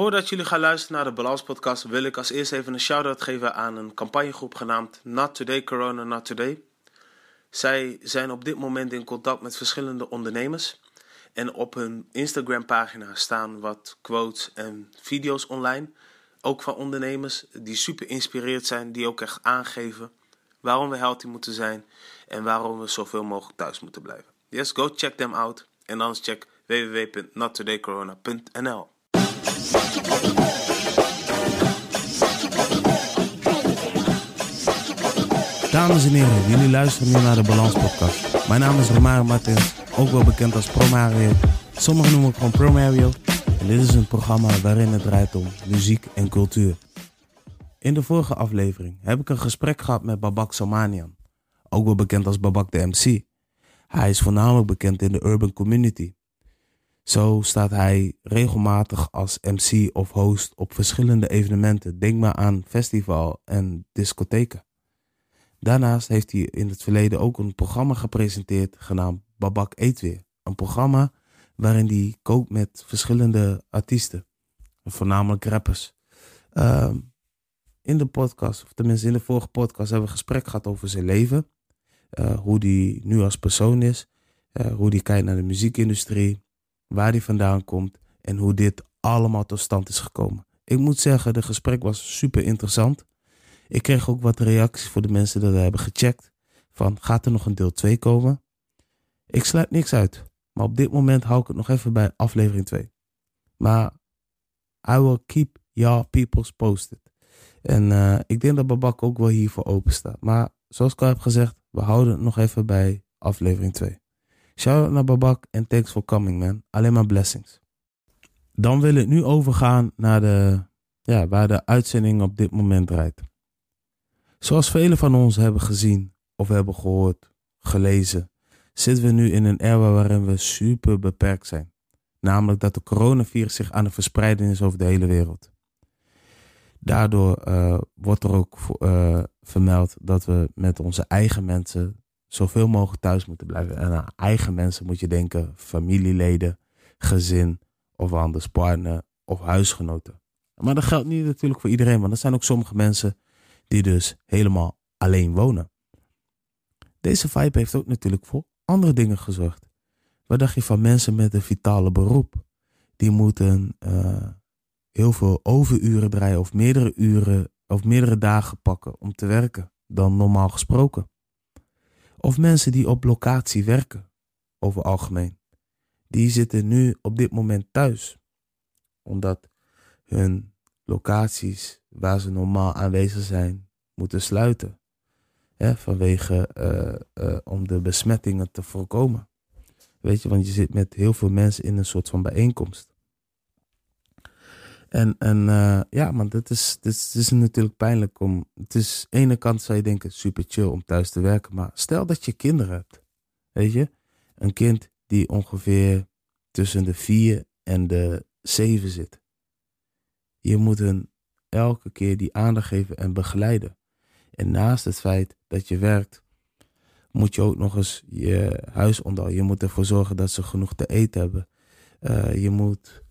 Voordat jullie gaan luisteren naar de Balans Podcast, wil ik als eerst even een shout-out geven aan een campagnegroep genaamd Not Today Corona Not Today. Zij zijn op dit moment in contact met verschillende ondernemers. En op hun Instagram-pagina staan wat quotes en video's online. Ook van ondernemers die super inspireerd zijn, die ook echt aangeven waarom we healthy moeten zijn en waarom we zoveel mogelijk thuis moeten blijven. Yes, go check them out. En anders check www.nottodaycorona.nl. Dames en heren, jullie luisteren nu naar de Balans Podcast. Mijn naam is Romario Martins, ook wel bekend als Promario. Sommigen noemen me gewoon Promario. En dit is een programma waarin het draait om muziek en cultuur. In de vorige aflevering heb ik een gesprek gehad met Babak Somanian, ook wel bekend als Babak de MC. Hij is voornamelijk bekend in de urban community. Zo staat hij regelmatig als MC of host op verschillende evenementen. Denk maar aan festival en discotheken. Daarnaast heeft hij in het verleden ook een programma gepresenteerd genaamd Babak Eet Weer. Een programma waarin hij kookt met verschillende artiesten, voornamelijk rappers. Ehm, in de podcast, of tenminste in de vorige podcast, hebben we een gesprek gehad over zijn leven. Uh, hoe hij nu als persoon is, uh, hoe hij kijkt naar de muziekindustrie, waar hij vandaan komt en hoe dit allemaal tot stand is gekomen. Ik moet zeggen, de gesprek was super interessant. Ik kreeg ook wat reacties voor de mensen die hebben gecheckt. Van gaat er nog een deel 2 komen? Ik sluit niks uit. Maar op dit moment hou ik het nog even bij aflevering 2. Maar I will keep your peoples posted. En uh, ik denk dat Babak ook wel hiervoor open staat. Maar zoals ik al heb gezegd, we houden het nog even bij aflevering 2. Shout out naar Babak en thanks for coming man. Alleen maar blessings. Dan wil ik nu overgaan naar de, ja, waar de uitzending op dit moment draait. Zoals velen van ons hebben gezien of hebben gehoord, gelezen, zitten we nu in een era waarin we super beperkt zijn. Namelijk dat de coronavirus zich aan het verspreiden is over de hele wereld. Daardoor uh, wordt er ook uh, vermeld dat we met onze eigen mensen zoveel mogelijk thuis moeten blijven. En aan eigen mensen moet je denken familieleden, gezin of anders partner of huisgenoten. Maar dat geldt niet natuurlijk voor iedereen, want er zijn ook sommige mensen die dus helemaal alleen wonen. Deze vibe heeft ook natuurlijk voor andere dingen gezorgd. Wat dacht je van mensen met een vitale beroep? Die moeten uh, heel veel overuren draaien of meerdere uren of meerdere dagen pakken om te werken dan normaal gesproken. Of mensen die op locatie werken, over algemeen. Die zitten nu op dit moment thuis. Omdat hun locaties waar ze normaal aanwezig zijn, moeten sluiten. Vanwege uh, uh, om de besmettingen te voorkomen. Weet je, want je zit met heel veel mensen in een soort van bijeenkomst. En, en uh, ja, man, dat is, dat is, is, natuurlijk pijnlijk om. Het is aan de ene kant zou je denken super chill om thuis te werken. Maar stel dat je kinderen hebt. Weet je, een kind die ongeveer tussen de vier en de zeven zit. Je moet hun elke keer die aandacht geven en begeleiden. En naast het feit dat je werkt, moet je ook nog eens je huis onderhouden. Je moet ervoor zorgen dat ze genoeg te eten hebben. Uh, je moet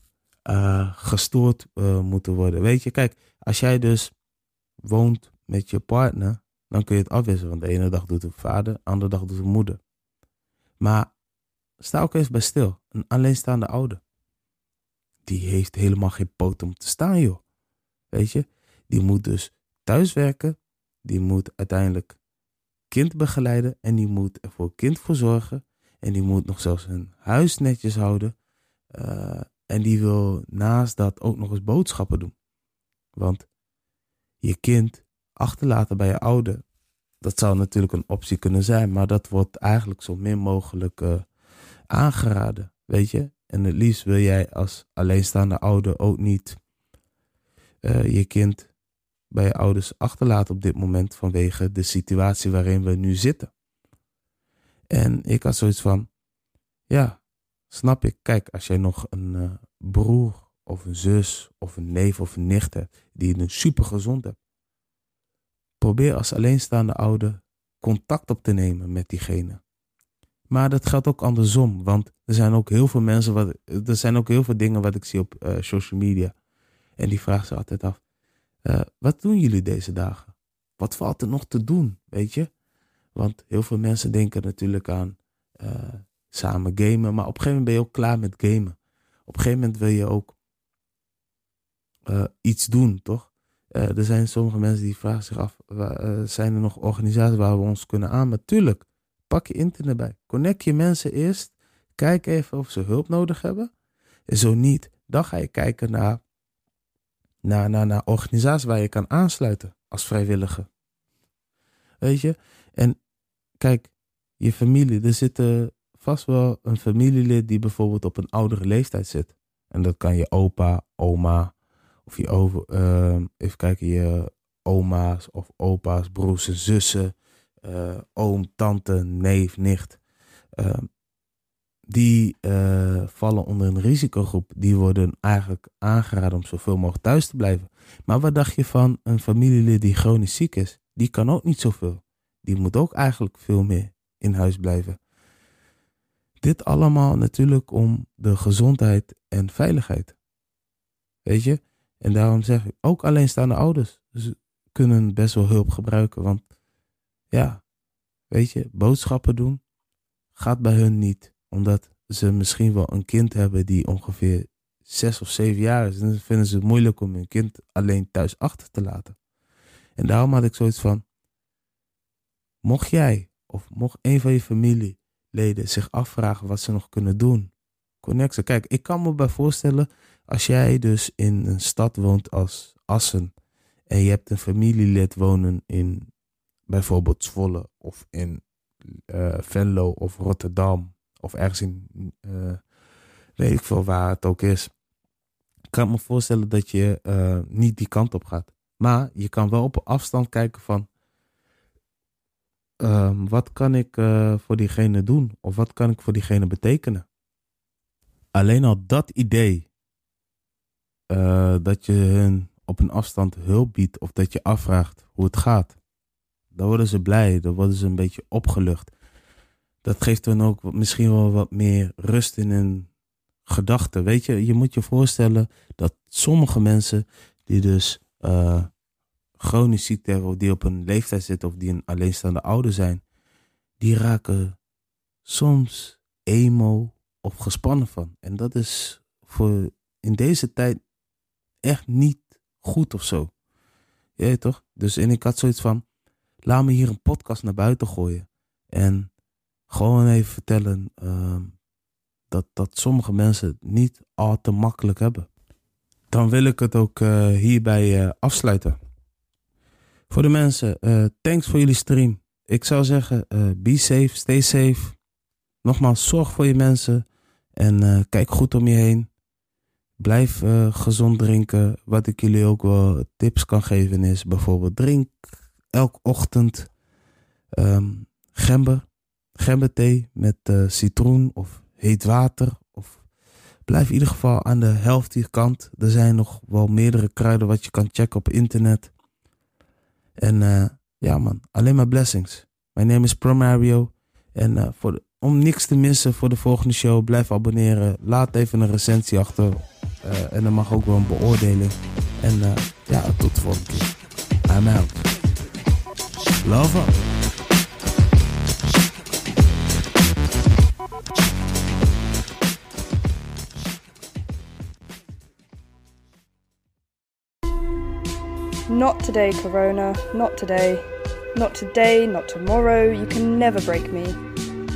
uh, gestoord uh, moeten worden. Weet je, kijk, als jij dus woont met je partner, dan kun je het afwisselen. Want de ene dag doet de vader, de andere dag doet de moeder. Maar sta ook eens bij stil. Een alleenstaande ouder. Die heeft helemaal geen poot om te staan, joh. Weet je, die moet dus thuiswerken. Die moet uiteindelijk kind begeleiden. En die moet er voor kind voor zorgen. En die moet nog zelfs een huis netjes houden. Uh, en die wil naast dat ook nog eens boodschappen doen. Want je kind achterlaten bij je ouder, dat zou natuurlijk een optie kunnen zijn, maar dat wordt eigenlijk zo min mogelijk uh, aangeraden, weet je. En het liefst wil jij als alleenstaande ouder ook niet uh, je kind bij je ouders achterlaten op dit moment vanwege de situatie waarin we nu zitten. En ik had zoiets van, ja, Snap ik? Kijk, als jij nog een uh, broer of een zus of een neef of een nicht hebt die je super gezond hebt. Probeer als alleenstaande ouder contact op te nemen met diegene. Maar dat geldt ook andersom, want er zijn ook heel veel mensen, wat, er zijn ook heel veel dingen wat ik zie op uh, social media. En die vraagt ze altijd af: uh, Wat doen jullie deze dagen? Wat valt er nog te doen? Weet je? Want heel veel mensen denken natuurlijk aan uh, samen gamen. Maar op een gegeven moment ben je ook klaar met gamen. Op een gegeven moment wil je ook uh, iets doen, toch? Er zijn sommige mensen die vragen zich af: zijn er nog organisaties waar we ons kunnen aan? Natuurlijk, pak je internet bij. Connect je mensen eerst. Kijk even of ze hulp nodig hebben. En zo niet, dan ga je kijken naar, naar, naar, naar organisaties waar je kan aansluiten als vrijwilliger. Weet je? En kijk, je familie, er zitten vast wel een familielid die bijvoorbeeld op een oudere leeftijd zit. En dat kan je opa, oma, of je over, uh, even kijken, je oma's of opa's, broers en zussen, uh, oom, tante, neef, nicht. Uh, die uh, vallen onder een risicogroep. Die worden eigenlijk aangeraden om zoveel mogelijk thuis te blijven. Maar wat dacht je van een familielid die chronisch ziek is? Die kan ook niet zoveel. Die moet ook eigenlijk veel meer in huis blijven. Dit allemaal natuurlijk om de gezondheid en veiligheid. Weet je? En daarom zeg ik, ook alleenstaande ouders kunnen best wel hulp gebruiken. Want ja, weet je, boodschappen doen gaat bij hun niet. Omdat ze misschien wel een kind hebben die ongeveer zes of zeven jaar is. En dan vinden ze het moeilijk om hun kind alleen thuis achter te laten. En daarom had ik zoiets van, mocht jij of mocht een van je familieleden zich afvragen wat ze nog kunnen doen, connect. Kijk, ik kan me bij voorstellen als jij dus in een stad woont als Assen en je hebt een familielid wonen in bijvoorbeeld Zwolle of in uh, Venlo of Rotterdam of ergens in, uh, weet ik veel waar het ook is, kan me voorstellen dat je uh, niet die kant op gaat. Maar je kan wel op afstand kijken van uh, wat kan ik voor diegene doen of wat kan ik voor diegene betekenen. Alleen al dat idee dat je hun op een afstand hulp biedt of dat je afvraagt hoe het gaat. Dan worden ze blij, dan worden ze een beetje opgelucht. Dat geeft dan ook misschien wel wat meer rust in hun gedachten. Weet je, je moet je voorstellen dat sommige mensen die dus uh, chronisch ziekte hebben of die op een leeftijd zitten of die een alleenstaande ouder zijn, die raken soms emo of gespannen van. En dat is voor in deze tijd echt niet goed of zo. Ja, toch? Dus ik had zoiets van, laat me hier een podcast naar buiten gooien. En gewoon even vertellen uh, dat, dat sommige mensen het niet al te makkelijk hebben. Dan wil ik het ook uh, hierbij uh, afsluiten. Voor de mensen, uh, thanks voor jullie stream. Ik zou zeggen, be safe, stay safe. Nogmaals, zorg voor je mensen. En kijk goed om je heen. Blijf gezond drinken. Wat ik jullie ook wel tips kan geven is bijvoorbeeld drink elke ochtend um, gember, gemberthee met uh, citroen of heet water. Of blijf in ieder geval aan de healthy kant. Er zijn nog wel meerdere kruiden wat je kan checken op internet. En uh, ja man, alleen maar blessings. Mijn naam is Promario. En voor de, om niks te missen voor de volgende show, blijf abonneren. Laat even een recensie achter. En dan mag ook wel een beoordeling. En ja, tot de volgende keer. I'm out. Love up. Not today, Corona. Not today. Not today, not tomorrow. You can never break me.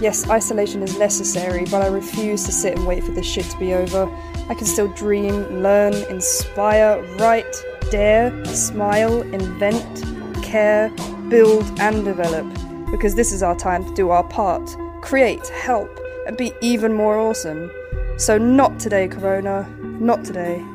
Yes, isolation is necessary, but I refuse to sit and wait for this shit to be over. I can still dream, learn, inspire, write, dare, smile, invent, care, build, and develop. Because this is our time to do our part, create, help, and be even more awesome. So, not today, Corona. Not today.